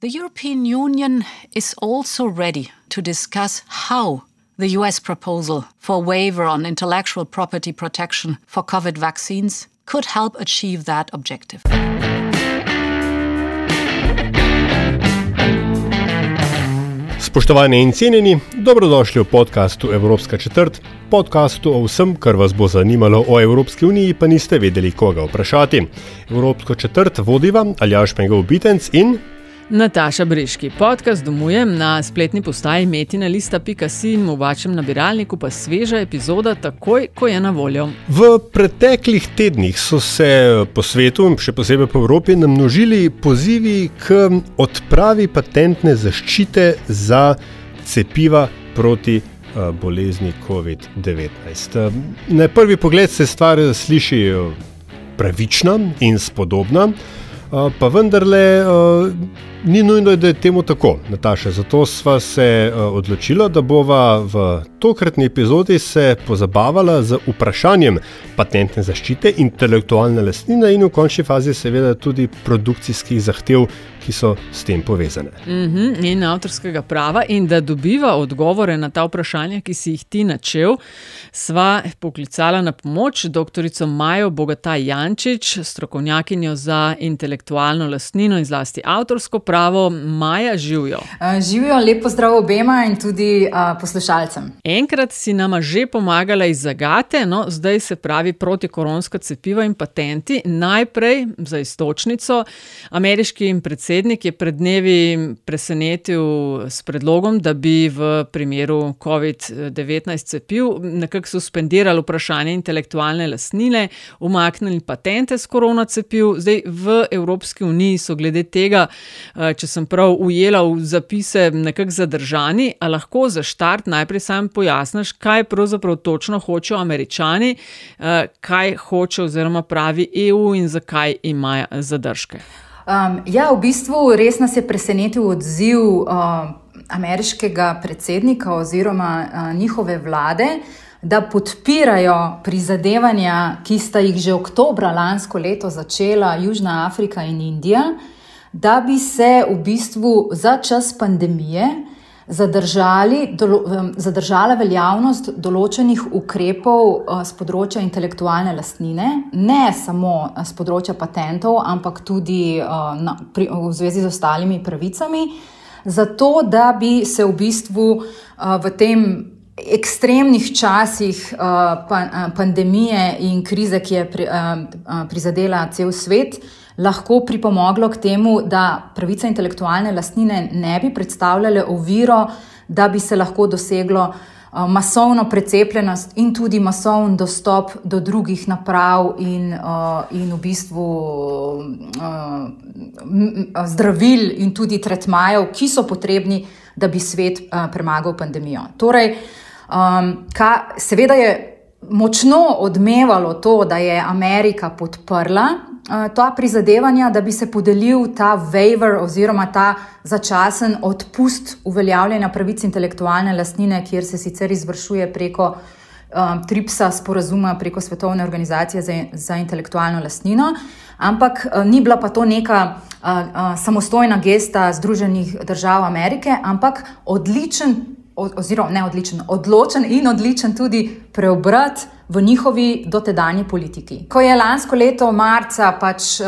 The European Union is also ready to discuss how the US proposal for a waiver on intellectual property protection for COVID vaccines could help achieve that objective. Spoštovani in cenjeni, dobrodošli v podkastu Evropska četrt, podkastu o vsem, kar vas bo zanimalo o Evropski uniji, pa niste vedeli, koga vprašati. Evropsko četrt vodiva Aljaš Pengov Bitenc in Nataša Briški, podcast domujem na spletni postaji metina.si in v vašem nabiralniku pa sveža epizoda takoj, ko je na voljo. V preteklih tednih so se po svetu, še posebej po Evropi, namnožili pozivi k odpravi patentne zaščite za cepiva proti uh, bolezni COVID-19. Uh, na prvi pogled se stvar sliši uh, pravična in spodobna. Uh, pa vendarle ni nujno, da je temu tako, Nataša. Zato smo se uh, odločili, da bova v tokratni epizodi se pozabavala z vprašanjem patentne zaščite, intelektualne lastnine in v končni fazi, seveda, tudi produkcijskih zahtev, ki so s tem povezane. Mm -hmm, in avtorskega prava, in da dobiva odgovore na ta vprašanja, ki si jih ti načel, sva poklicala na pomoč dr. Majo Bogataj Jančič, strokovnjakinjo za intelektualno lastnino in zlasti avtorsko pravo. Maja, živijo. Uh, živijo, lepo zdrav obema in tudi uh, poslušalcem. Enkrat si nama že pomagala iz zagate, no zdaj se pravi protikoronska cepiva in patenti. Najprej za istočnico. Ameriški predsednik je pred dnevi presenetil s predlogom, da bi v primeru COVID-19 cepiv nekako suspendirali vprašanje intelektualne lastnine, umaknili patente s korona cepiv. Zdaj v Evropski uniji so glede tega, če sem prav ujela v zapise, nekako zadržani. A lahko za štart najprej sam pojasniš, kaj pravzaprav točno hočejo američani, kaj hoče oziroma pravi EU in zakaj imajo zadržke. Um, ja, v bistvu res nas je presenetil odziv uh, ameriškega predsednika oziroma uh, njihove vlade, da podpirajo prizadevanja, ki sta jih že oktobra lansko leto začela Južna Afrika in Indija, da bi se v bistvu za čas pandemije zadržali, dolo, zadržala veljavnost določenih ukrepov z področja intelektualne lastnine, ne samo z področja patentov, ampak tudi na, pri, v zvezi z ostalimi pravicami, zato da bi se v bistvu v tem ekstremnih časih pandemije in krize, ki je prizadela cel svet, lahko pripomoglo k temu, da pravice intelektualne lastnine ne bi predstavljale oviro, da bi se lahko doseglo masovno precepljenost in tudi masoven dostop do drugih naprav in, in v bistvu zdravil in tudi tretmajev, ki so potrebni, da bi svet premagal pandemijo. Torej, ka, seveda je močno odmevalo to, da je Amerika podprla ta prizadevanja, da bi se podelil ta waiver oziroma ta začasen odpust uveljavljanja pravic intelektualne lastnine, kjer se sicer izvršuje preko um, TRIPS-a sporazuma, preko Svetovne organizacije za, za intelektualno lastnino. Ampak ni bila pa to neka uh, uh, samostojna gesta Združenih držav Amerike, ampak odličen, oziroma ne odličen, odločen in odličen tudi preobrat v njihovi dotedanji politiki. Ko je lansko leto marca pač uh,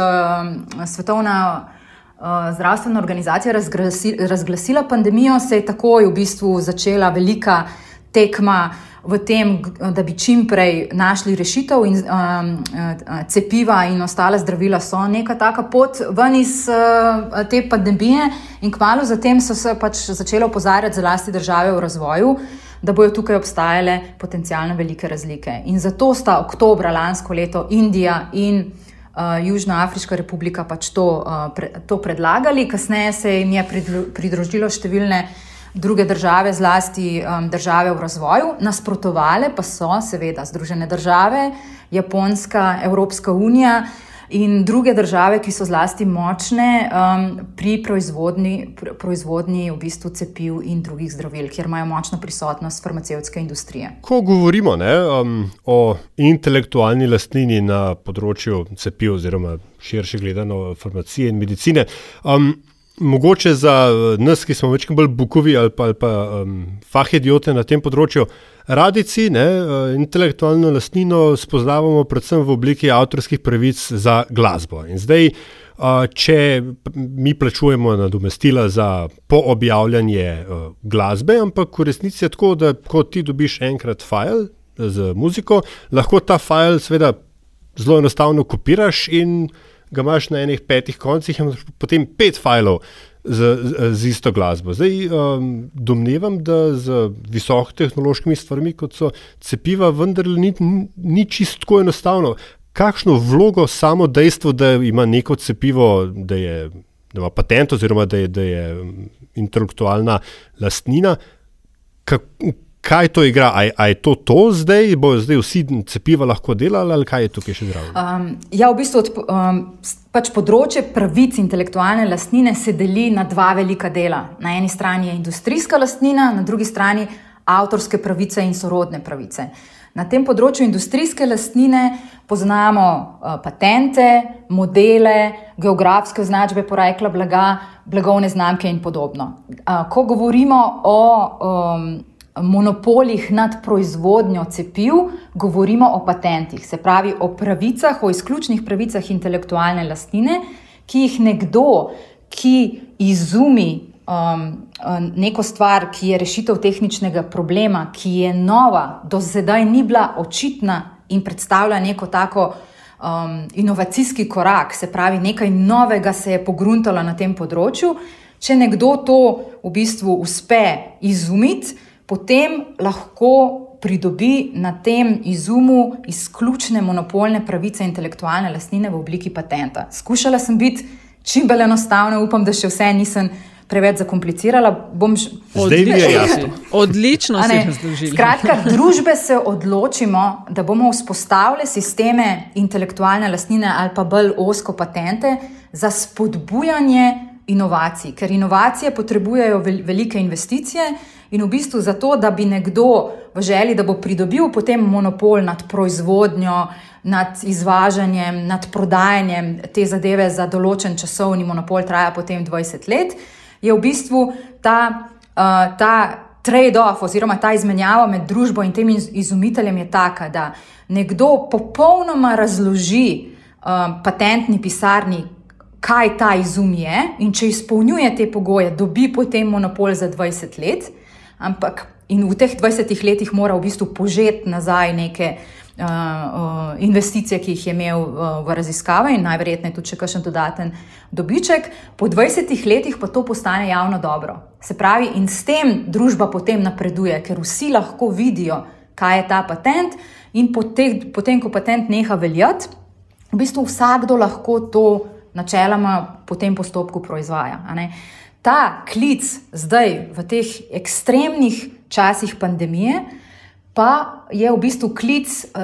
Svetovna uh, zdravstvena organizacija razglasi, razglasila pandemijo, se je takoj v bistvu začela velika tekma v tem, da bi čim prej našli rešitev in um, cepiva in ostale zdravila so neka taka pot ven iz uh, te pandemije in kmalo zatem so se pač začele opozarjati zlasti države v razvoju, da bojo tukaj obstajale potencijalno velike razlike. In zato sta oktobra lansko leto Indija in uh, Južna Afriška republika pač to, uh, pre, to predlagali, kasneje se jim je pridružilo številne druge države, zlasti um, države v razvoju. Nasprotovale pa so seveda Združene države, Japonska, Evropska unija in druge države, ki so zlasti močne um, pri proizvodni, proizvodni v bistvu cepiv in drugih zdravil, kjer imajo močno prisotnost farmacevtske industrije. Ko govorimo ne, um, o intelektualni lastnini na področju cepiv, oziroma širše gledano farmacije in medicine. Um, Mogoče za nas, ki smo večkrat bolj bukovi ali pa, ali pa um, fahediote na tem področju, Radici, ne, eh, intelektualno lastnino spoznavamo predvsem v obliki avtorskih pravic za glasbo. In zdaj, eh, če mi plačujemo nadomestila za poobjavljanje eh, glasbe, ampak v resnici je tako, da ko ti dobiš enkrat file z muziko, lahko ta file seveda zelo enostavno kopiraš in ga imaš na enih petih koncih, in potem pet filev z, z, z isto glasbo. Zdaj um, domnevam, da z visokotehnološkimi stvarmi, kot so cepiva, vendarle ni, ni čisto tako enostavno. Kakšno vlogo samo dejstvo, da ima neko cepivo, da, je, da ima patent oziroma da je, da je um, intelektualna lastnina, kak, kaj to igra? A je to to zdaj, bo zdaj vsi cepiva lahko delali ali kaj je tukaj še zraven? Um, ja, v bistvu um, pač področje pravic intelektualne lastnine se deli na dva velika dela. Na eni strani je industrijska lastnina, na drugi strani avtorske pravice in sorodne pravice. Na tem področju industrijske lastnine poznamo uh, patente, modele, geografske označbe porekla blaga, blagovne znamke in podobno. Uh, ko govorimo o um, monopolih nad proizvodnjo cepiv, govorimo o patentih, se pravi o pravicah, o izključnih pravicah intelektualne lastnine, ki jih nekdo, ki izumi um, um, neko stvar, ki je rešitev tehničnega problema, ki je nova, do zdaj ni bila očitna in predstavlja neko tako. Um, inovacijski korak, se pravi, nekaj novega se je pogruntalo na tem področju. Če nekdo to v bistvu uspe izumiti, potem lahko pridobi na tem izumu izključne monopolne pravice intelektualne lastnine v obliki patenta. Skušala sem biti čim bolj enostavna, upam, da še vse nisem. Preveč zakomplicirala, bom že odlično. Odlično se razložila. Skratka, družbe se odločimo, da bomo vzpostavili sisteme intelektualne lastnine ali pa bolj osko patente za spodbujanje inovacij, ker inovacije potrebujejo velike investicije, In v bistvu zato, da bi nekdo v želji, da bo pridobil potem monopol nad proizvodnjo, nad izvažanjem, nad prodajanjem te zadeve za določen časovni monopol, traja potem 20 let, je v bistvu ta, uh, ta trade-off oziroma ta izmenjava med družbo in tem izumiteljem taka, da nekdo popolnoma razloži uh, patentni pisarni. Kaj ta izum je, in če izpolnjuje te pogoje, dobi potem monopol za 20 let, ampak in v teh 20 letih mora v bistvu požeti nazaj neke uh, investicije, ki jih je imel uh, v raziskave in najverjetneje tudi še kakšen dodaten dobiček, po 20 letih pa to postane javno dobro. Se pravi, in s tem družba potem napreduje, ker vsi lahko vidijo, kaj je ta patent, in potem, potem ko patent neha veljati, v bistvu vsakdo lahko to načeloma po tem postopku proizvaja ta klic zdaj v teh ekstremnih časih pandemije, pa je v bistvu klic um,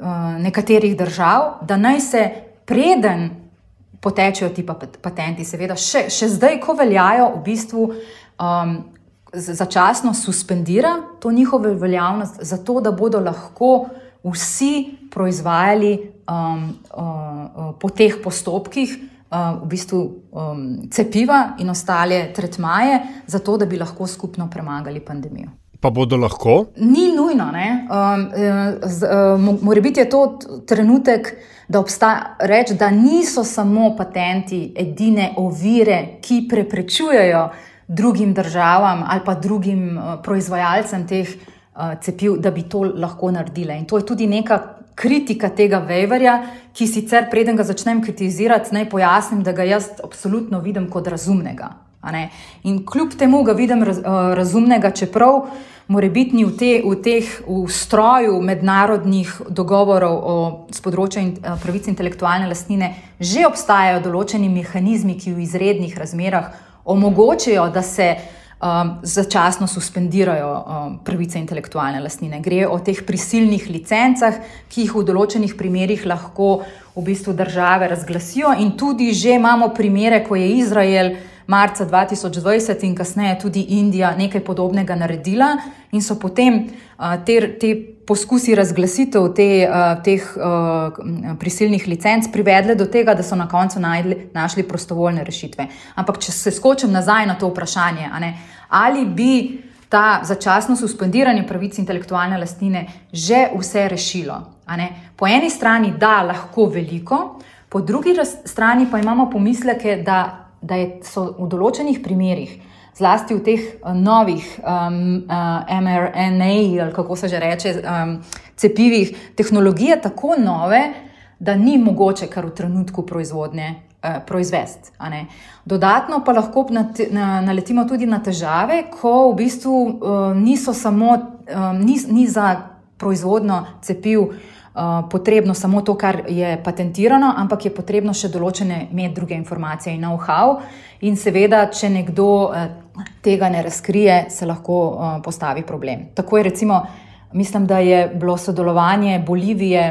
uh, nekaterih držav, da naj se preden potečejo ti patenti, seveda še, še zdaj, ko veljajo, v bistvu um, začasno suspendira to njihovo veljavnost, zato da bodo lahko vsi proizvajali um, uh, uh, po teh postopkih v bistvu um, cepiva in ostale tretmaje, zato da bi lahko skupno premagali pandemijo. Pa bodo lahko? Ni nujno. Um, uh, Mora biti to trenutek, da obstaja reč, da niso samo patenti edine ovire, ki preprečujejo drugim državam ali pa drugim uh, proizvajalcem teh uh, cepiv, da bi to lahko naredile. In to je tudi neka kritika tega Weverja, ki sicer preden ga začnem kritizirati, naj pojasnim, da ga jaz absolutno vidim kot razumnega. In kljub temu ga vidim raz, uh, razumnega, čeprav mora biti v, te, v teh v stroju mednarodnih dogovorov o področju in, uh, pravic intelektualne lastnine že obstajajo določeni mehanizmi, ki v izrednih razmerah omogočajo, da se um, začasno suspendirajo um, pravice intelektualne lastnine. Gre o teh prisilnih licencah, ki jih v določenih primerjih lahko v bistvu države razglasijo, in tudi že imamo primere, ko je Izrael marca 2020 in kasneje tudi Indija nekaj podobnega naredila in so potem te, te poskusi razglasitev te, teh prisilnih licenc privedle do tega, da so na koncu najdli, našli prostovoljne rešitve. Ampak, če se skočim nazaj na to vprašanje, ali bi ta začasno suspendiranje pravic intelektualne lastnine že vse rešilo? Po eni strani, da, lahko veliko, po drugi strani pa imamo pomisleke, da da je, so v določenih primerjih, zlasti v teh uh, novih um, uh, mRNA ali kako se že reče, um, cepivih, tehnologije tako nove, da ni mogoče kar v trenutku proizvodnje uh, proizvesti. Dodatno pa lahko naletimo tudi na težave, ko v bistvu uh, niso samo um, ni, ni za proizvodno cepiv. Uh, potrebno samo to, kar je patentirano, ampak je potrebno še določene med druge informacije in know-how. In seveda, če nekdo uh, tega ne razkrije, se lahko uh, postavi problem. Tako je, recimo, mislim, da je bilo sodelovanje Bolivije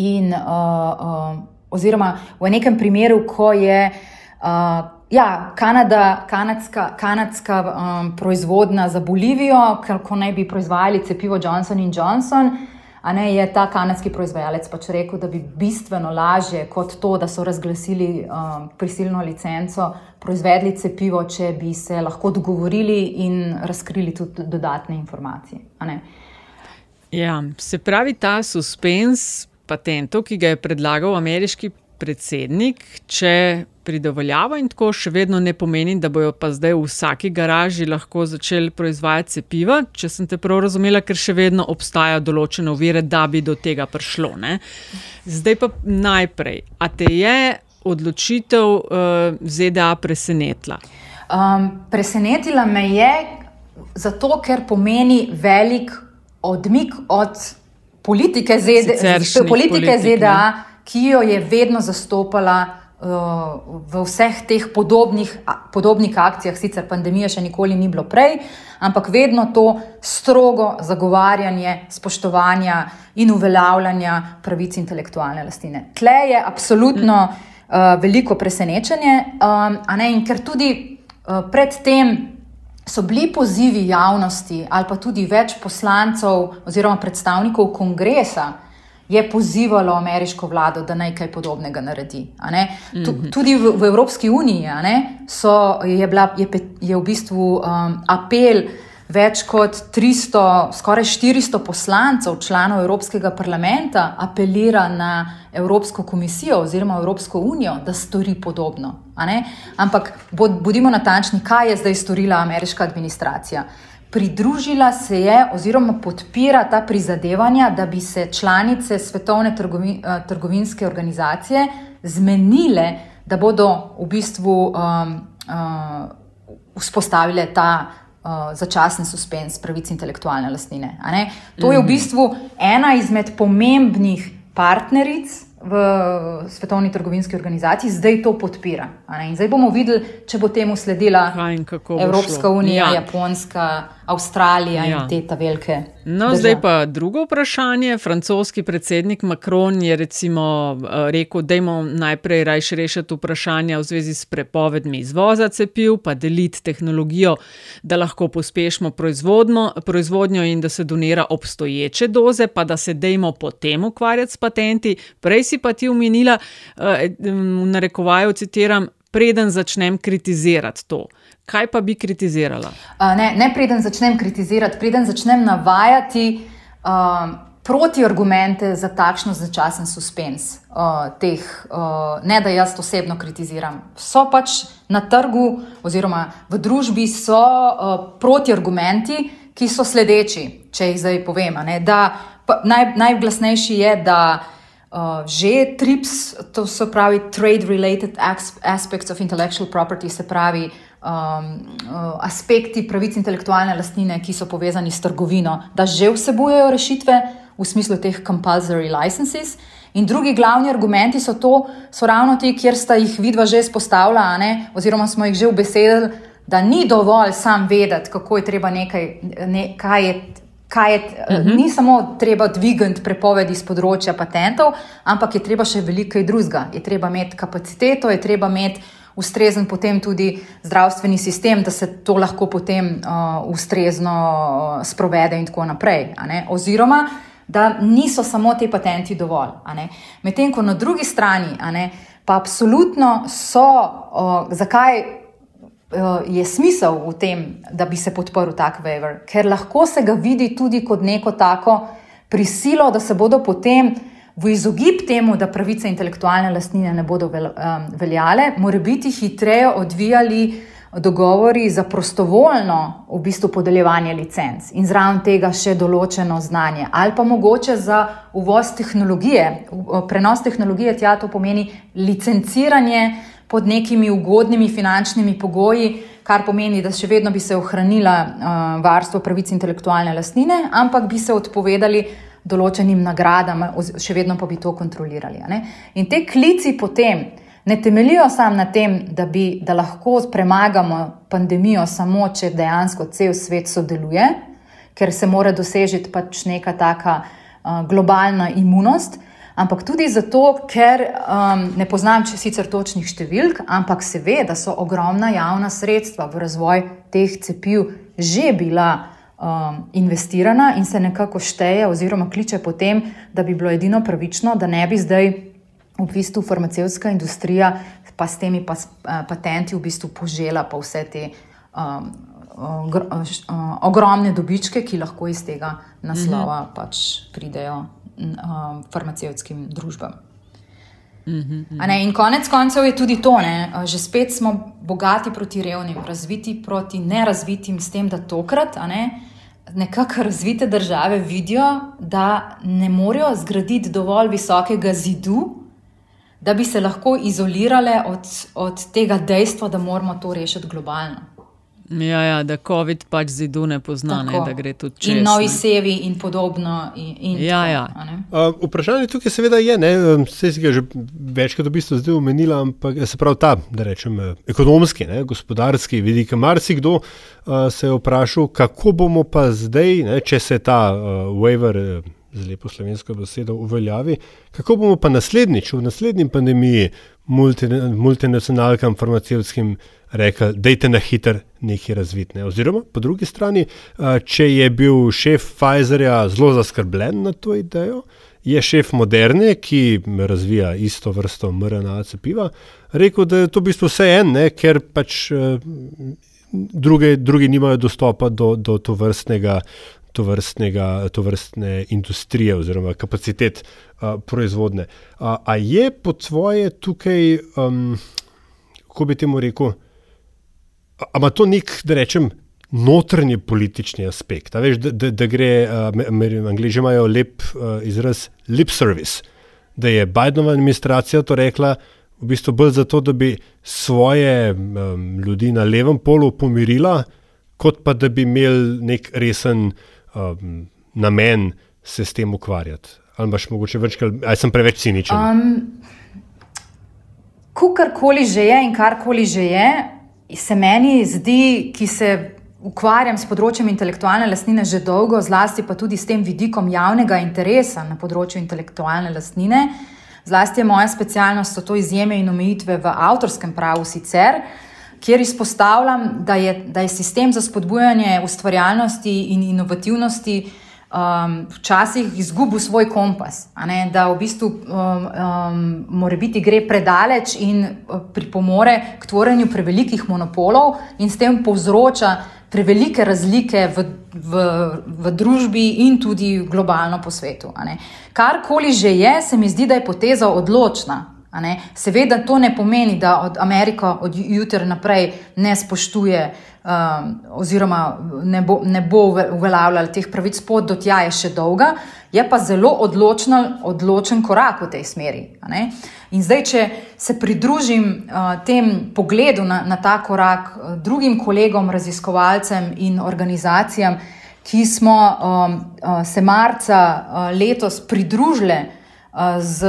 in, uh, uh, oziroma v nekem primeru, ko je. Uh, Ja, Kanada, kanadska, kanadska um, proizvodnja za Bolivijo, ko naj bi proizvajali cepivo Johnson Johnson, uh, ne je ta kanadski proizvajalec pač rekel, da bi bistveno lažje kot to, da so razglasili um, prisilno licenco, proizvedli cepivo, če bi se lahko dogovorili in razkrili tudi dodatne informacije. Ja, se pravi, ta suspens patentov, ki ga je predlagal ameriški predsednik, če pridovoljava in tako še vedno ne pomeni, da bojo pa zdaj v vsaki garaži lahko začeli proizvajati cepiva, če sem te prav razumela, ker še vedno obstajajo določene ovire, da bi do tega prišlo. Ne? Zdaj pa najprej, a te je odločitev uh, ZDA presenetila? Um, presenetila me je zato, ker pomeni velik odmik od politike ZDA, politike ZDA ki jo je vedno zastopala v vseh teh podobnih, podobnih akcijah, sicer pandemije še nikoli ni bilo prej, ampak vedno to strogo zagovarjanje spoštovanja in uveljavljanja pravic intelektualne lastnine. Tle je absolutno uh, veliko presenečenje, um, ne, in ker tudi uh, predtem so bili pozivi javnosti ali pa tudi več poslancev oziroma predstavnikov kongresa je pozivalo ameriško vlado, da naj kaj podobnega naredi. -hmm. Tudi v, v Evropski uniji so, je, bila, je, je v bistvu um, apel več kot 300, skoraj 400 poslancev, članov Evropskega parlamenta, apelira na Evropsko komisijo oziroma Evropsko unijo, da stori podobno. Ampak bodimo natančni, kaj je zdaj storila ameriška administracija pridružila se je oziroma podpira ta prizadevanja, da bi se članice Svetovne trgovi, eh, trgovinske organizacije zmenile, da bodo v bistvu um, uh, vzpostavile ta uh, začasni suspens pravic intelektualne lastnine. To je v mhm. bistvu ena izmed pomembnih partneric v Svetovni trgovinski organizaciji, zdaj to podpira. Zdaj bomo videli, če bo temu sledila Evropska unija, ja. Japonska, Avstralija ja. in te ta velike. No, držav. zdaj pa drugo vprašanje. Francoski predsednik Macron je recimo eh, rekel, da imamo najprej rajši rešiti vprašanja v zvezi s prepovedmi izvoza cepiv, pa deliti tehnologijo, da lahko pospešimo proizvodnjo in da se donira obstoječe doze, pa da se dejmo potem ukvarjati s patenti. Prej si pa ti umenila, eh, v narekovaju citiram, preden začnem kritizirati to. Kaj pa bi kritizirala? Ne, ne preden začnem kritizirati, preden začnem navajati um, protiargumente za takšno začasen suspens uh, teh, uh, ne da jaz osebno kritiziram. So pač na trgu oziroma v družbi so uh, protiargumenti, ki so sledeči, če jih zdaj povem. Ne, da, pa, naj, najglasnejši je, da uh, že TRIPS, to so pravi trade-related aspects of intellectual property, se pravi um, uh, aspekti pravic intelektualne lastnine, ki so povezani s trgovino, da že vsebujejo rešitve v smislu teh compulsory licenses. In drugi glavni argumenti so, to, so ravno ti, kjer sta jih vidva že izpostavila, oziroma smo jih že v besedah da ni dovolj sam vedeti, kako je treba nekaj, ne, kaj je. Kaj je, uh -huh. Ni samo treba dvigati prepovedi z področja patentov, ampak je treba še veliko drugega. Je treba imeti kapaciteto, je treba imeti ustrezen potem tudi zdravstveni sistem, da se to lahko potem uh, ustrezno uh, sprovede in tako naprej. Oziroma, da niso samo ti patenti dovolj. Medtem ko na drugi strani, ne, pa absolutno so, uh, zakaj uh, je smisel v tem, da bi se podprl tak waiver, ker lahko se ga vidi tudi kot neko tako prisilo, da se bodo potem. V izogib temu, da pravice intelektualne lastnine ne bodo veljale, mora biti hitreje odvijali dogovori za prostovoljno v bistvu podeljevanje licenc in zraven tega še določeno znanje, ali pa mogoče za uvoz tehnologije, prenos tehnologije, tja to pomeni licenciranje pod nekimi ugodnimi finančnimi pogoji, kar pomeni, da še vedno bi se ohranila uh, varstvo pravic intelektualne lastnine, ampak bi se odpovedali. Določenim nagradam, še vedno pa bi to kontrolirali. In te klici potem, ne temeljijo samo na tem, da, bi, da lahko premagamo pandemijo samo, če dejansko cel svet sodeluje, ker se mora dosežeti pač neka taka uh, globalna imunost. Ampak tudi zato, ker um, ne poznam če sicer točnih številk, ampak se ve, da so ogromna javna sredstva v razvoj teh cepiv že bila um, investirana in se nekako šteje, oziroma kliče po tem, da bi bilo edino pravično, da ne bi zdaj v bistvu farmacevtska industrija pa s temi pas, uh, patenti v bistvu požela pa vse te um, ogr, uh, ogromne dobičke, ki lahko iz tega naslova -hmm. pač pridejo um, farmacevtskim družbam. Mm -hmm. ne, in konec koncev je tudi to, ne, že spet smo bogati proti revnim, razviti proti nerazvitim, s tem, da tokrat ne, nekako razvite države vidijo, da ne morejo zgraditi dovolj visokega zidu, da bi se lahko izolirale od, od tega dejstva, da moramo to rešiti globalno. Ja, ja, da COVID pač zidu ne pozna, ne, da gre tudi čez. In novi sevi in podobno. In, in ja, tako, ja. Uh, vprašanje tukaj seveda je, ne, vse si ga že večkrat v bistvu zdaj omenila, ampak se pravi ta, da rečem, ekonomski, ne, gospodarski vidik. Marsikdo uh, se je vprašal, kako bomo pa zdaj, ne, če se ta uh, waiver. Uh, z lepo slovensko besedo uveljavi. Kako bomo pa naslednjič, v naslednji pandemiji, multi, multinacionalkam, farmacevskim rekli, dajte na hiter nekaj razvitne. Oziroma, po drugi strani, če je bil šef Pfizerja zelo zaskrbljen na to idejo, je šef Moderne, ki razvija isto vrsto MRNA cepiva, rekel, da je to v bistvu vse en, ne, ker pač. Druge, drugi nimajo dostopa do, do to vrstnega to, to vrstne industrije oziroma kapacitet uh, proizvodne. Uh, a je po tvoje tukaj, um, kako bi temu rekel, ima to nek, da rečem, notrni politični aspekt. Veš, da, da, da gre, uh, angliži imajo lep uh, izraz lip service, da je Bidenova administracija to rekla. V bistvu bolj zato, da bi svoje um, ljudi na levem polu pomirila, kot pa da bi imeli nek resen uh, um, namen se s tem ukvarjati? Ali imaš mogoče več, ali sem preveč ciničen? Um, Kukorkoli že je in karkoli že je, se meni zdi, ki se ukvarjam s področjem intelektualne lastnine že dolgo, zlasti pa tudi s tem vidikom javnega interesa na področju intelektualne lastnine. Zlasti je moja specialnost, so to izjeme in omejitve v avtorskem pravu sicer kjer izpostavljam, da je, da je sistem za spodbujanje ustvarjalnosti in inovativnosti um, včasih izgubil svoj kompas, da v bistvu um, um, mora biti gre predaleč in uh, pripomore k tvorenju prevelikih monopolov in s tem povzroča prevelike razlike v, v, v družbi in tudi globalno po svetu. Karkoli že je, se mi zdi, da je poteza odločna. Seveda to ne pomeni, da od Amerika od jutra naprej ne spoštuje um, oziroma ne bo, ne bo uveljavljala teh pravic, pot do tja je še dolga, je pa zelo odločno, odločen korak v tej smeri. In zdaj, če se pridružim uh, tem pogledu na, na ta korak uh, drugim kolegom, raziskovalcem in organizacijam, ki smo um, uh, se marca uh, letos pridružili z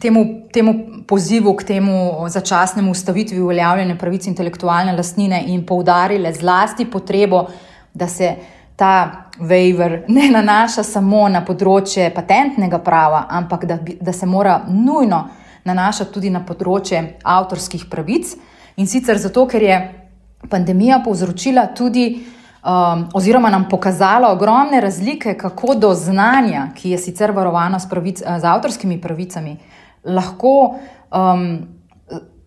temu, temu pozivu k temu začasnemu ustavitvi uveljavljanja pravic intelektualne lastnine in poudarile zlasti potrebo, da se ta waiver ne nanaša samo na področje patentnega prava, ampak da, da se mora nujno nanašati tudi na področje avtorskih pravic. In sicer zato, ker je pandemija povzročila tudi, um, oziroma nam pokazala ogromne razlike, kako do znanja, ki je sicer varovano s, pravic, z avtorskimi pravicami, lahko. Um,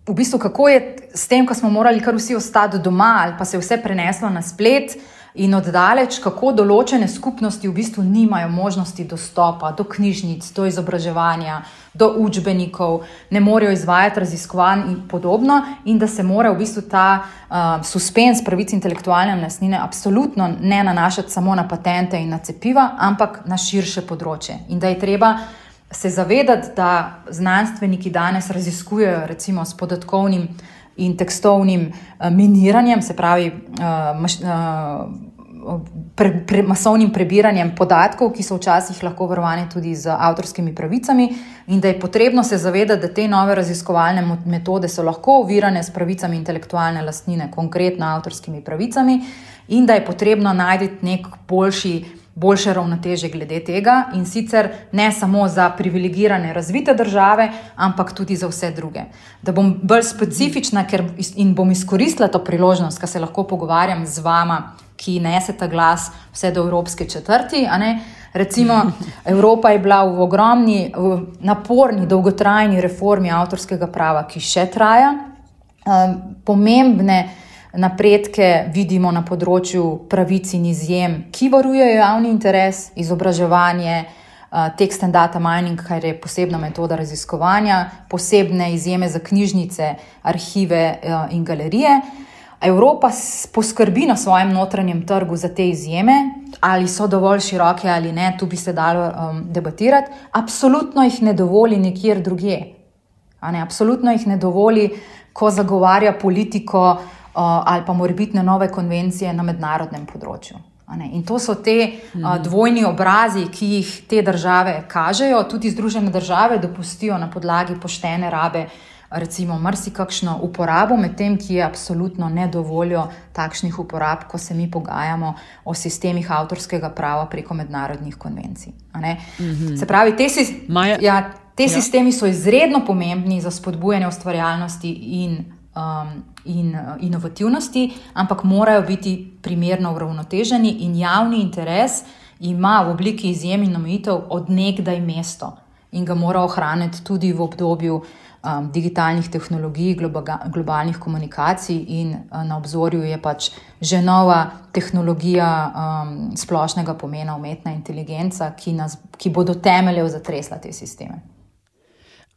V bistvu, kako je s tem, ko smo morali kar vsi ostati doma, ali pa se je vse preneslo na splet, uh, in oddaleč, kako določene skupnosti v bistvu nimajo možnosti dostopa do knjižnic, do izobraževanja, do učbenikov, ne morejo izvajati raziskovanj in podobno, in da se mora v bistvu ta uh, suspens pravic intelektualne lastnine absolutno ne nanašati samo na patente in na cepiva, ampak na širše področje. In da je treba. Se zavedati, da znanstveniki danes raziskujejo, recimo, s podatkovnim in tekstovnim uh, miniranjem, se pravi, uh, maš, uh, pre, pre, masovnim prebiranjem podatkov, ki so včasih lahko varovani tudi z avtorskimi pravicami, in da je potrebno se zavedati, da te nove raziskovalne metode so lahko ovirane s pravicami intelektualne lastnine, konkretno avtorskimi pravicami, in da je potrebno najti nek boljši. Boljše ravnoteže glede tega in sicer ne samo za privilegirane razvite države, ampak tudi za vse druge. Da bom bolj specifična ker, in bom izkoristila to priložnost, da se lahko pogovarjam z vama ki neseta glas vse do Evropske četrti. Recimo, Evropa je bila v ogromni, v naporni, dolgotrajni reformi avtorskega prava, ki še traja. Um, pomembne napredke vidimo na področju pravic in izjem, ki varujejo javni interes, izobraževanje, uh, text and data mining, kar je posebna metoda raziskovanja, posebne izjeme za knjižnice, arhive uh, in galerije. Evropa poskrbi na svojem notranjem trgu za te izjeme, ali so dovolj široke ali ne, tu bi se dalo um, debatirati. Absolutno jih ne dovoli nikjer drugje. Ne, absolutno jih ne dovoli, ko zagovarja politiko uh, ali pa morebitne nove konvencije na mednarodnem področju. In to so te uh, dvojni obrazi, ki jih te države kažejo, tudi Združene države dopustijo na podlagi poštene rabe uh, recimo, marsikakšno uporabo, medtem ki je absolutno ne dovoljo takšnih uporab, ko se mi pogajamo o sistemih avtorskega prava preko mednarodnih konvencij. Mm -hmm. Se pravi, te, si, Maja, ja, te ja. sistemi so izredno pomembni za spodbujanje ustvarjalnosti in. Um, in uh, inovativnosti, ampak morajo biti primerno uravnoteženi, in javni interes ima v obliki izjem in omejitev odnegdaj mesto in ga mora ohraniti tudi v obdobju um, digitalnih tehnologij, globa, globalnih komunikacij, in uh, na obzorju je pač že nova tehnologija um, splošnega pomena, umetna inteligenca, ki, nas, ki bodo temeljev zatresla te sisteme.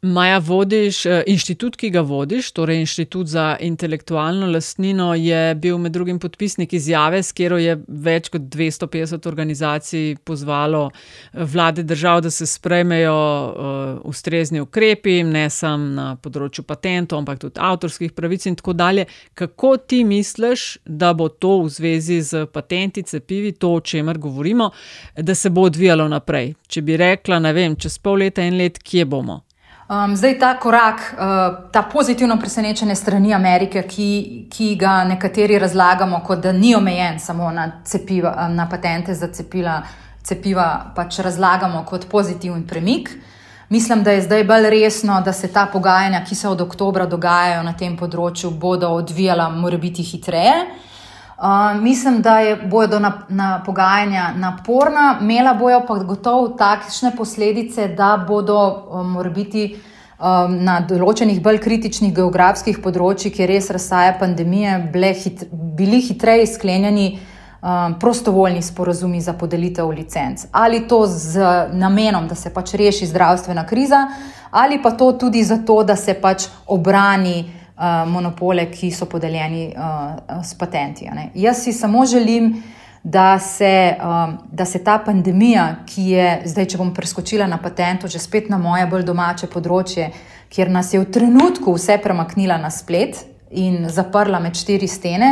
Maja, vodiš eh, inštitut, ki ga vodiš, torej Inštitut za intelektualno lastnino, je bil med drugim podpisnik izjave, s katero je več kot 250 organizacij pozvalo eh, vlade držav, da se sprejmejo uh, ustrezni ukrepi, ne samo na področju patentov, ampak tudi avtorskih pravic in tako dalje. Kako ti misliš, da bo to v zvezi z patenti, cepivi, to, o čemer govorimo, da se bo odvijalo naprej? Če bi rekla, ne vem, čez pol leta, en let, kje bomo? Um, zdaj ta korak, uh, ta pozitivno presenečenje strani Amerike, ki, ki ga nekateri razlagamo, da ni omejen samo na, cepiva, na patente za cepila, cepiva, pač razlagamo kot pozitiven premik. Mislim, da je zdaj bolj resno, da se ta pogajanja, ki se od oktobra dogajajo na tem področju, bodo odvijala, mora biti hitreje. Uh, mislim, da je, bodo na, na pogajanja naporna, imela bojo pa gotovo takšne posledice, da bodo um, morbiti um, na določenih bolj kritičnih geografskih področjih, kjer res razsaja pandemije, hit, bili hitreje sklenjeni um, prostovoljni sporozumi za podelitev licenc. Ali to z namenom, da se pač reši zdravstvena kriza, ali pa to tudi zato, da se pač obrani. Eh, monopole, ki so podeljeni uh, s patenti. Jaz si samo želim, da se, um, da se ta pandemija, ki je zdaj, če bom preskočila na patentu, že spet na moje bolj domače področje, kjer nas je v trenutku vse premaknila na splet in zaprla med štiri stene.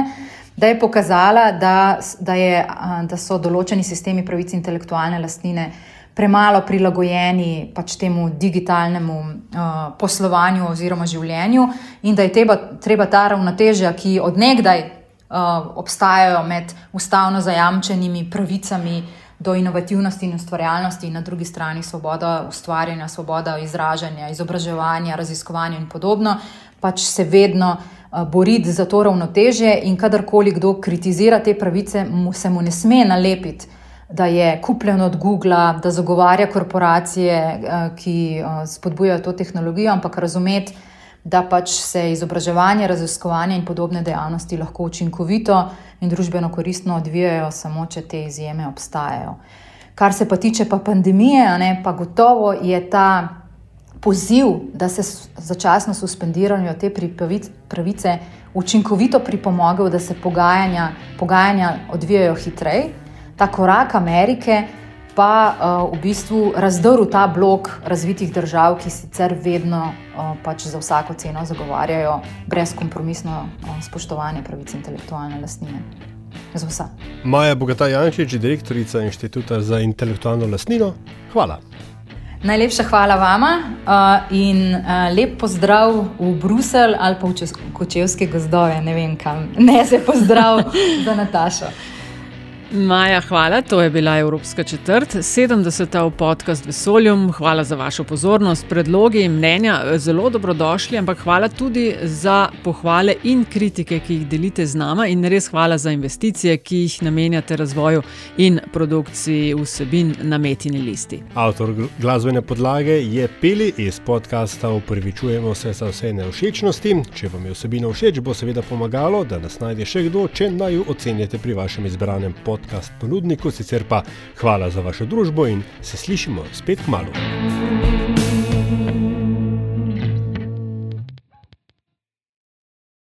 Da je pokazala, da, da, je, da so določeni sistemi pravic intelektualne lastnine premalo prilagojeni pač temu digitalnemu uh, poslovanju oziroma življenju, in da je treba, treba ta ravnotežja, ki odnegdaj uh, obstajajo med ustavno zajamčenimi pravicami do inovativnosti in ustvarjalnosti, in na drugi strani svoboda ustvarjanja, svoboda izražanja, izobraževanja, raziskovanja in podobno, pač se vedno uh, boriti za to ravnotežje, in kadarkoli kdo kritizira te pravice, mu se mu ne sme nalepiti. Da je kupljen od Google, da zagovarja korporacije, ki spodbujajo to tehnologijo, ampak razumeti, da pač se izobraževanje, raziskovanje in podobne dejavnosti lahko učinkovito in družbeno koristno odvijajo, samo če te izjeme obstajajo. Kar se pa tiče pa pandemije, ne, pa gotovo je ta poziv, da se začasno suspendirajo te pravice, učinkovito pripomogel, da se pogajanja, pogajanja odvijajo hitreje. Ta korak Amerike pa uh, v bistvu razdrl ta blok razvitih držav, ki sicer vedno uh, pač za vsako ceno zagovarjajo brezkompromisno uh, spoštovanje pravic intelektualne lastnine. Maja Bogata Jančič, direktorica Inštituta za intelektualno lastnino, hvala. Najlepša hvala vama uh, in uh, lep pozdrav v Bruselj ali pa v Kočevske gozdove, ne vem kam. Ne se pozdrav za Natašo. Maja, hvala, to je bila Evropska četrt, 70. v podkastu Vesoljum. Hvala za vašo pozornost, predlogi in mnenja, zelo dobrodošli, ampak hvala tudi za pohvale in kritike, ki jih delite z nami, in res hvala za investicije, ki jih namenjate razvoju in produkciji vsebin na Metini listi. Avtor glasbene podlage je Peli iz podcasta Upravičujemo se za vse neušečnosti. Če vam je vsebina všeč, bo seveda pomagalo, da nas najde še kdo, če naj jo ocenjate pri vašem izbranem podkastu podcast ponudniku, sicer pa hvala za vašo družbo in se slišimo spet k malu.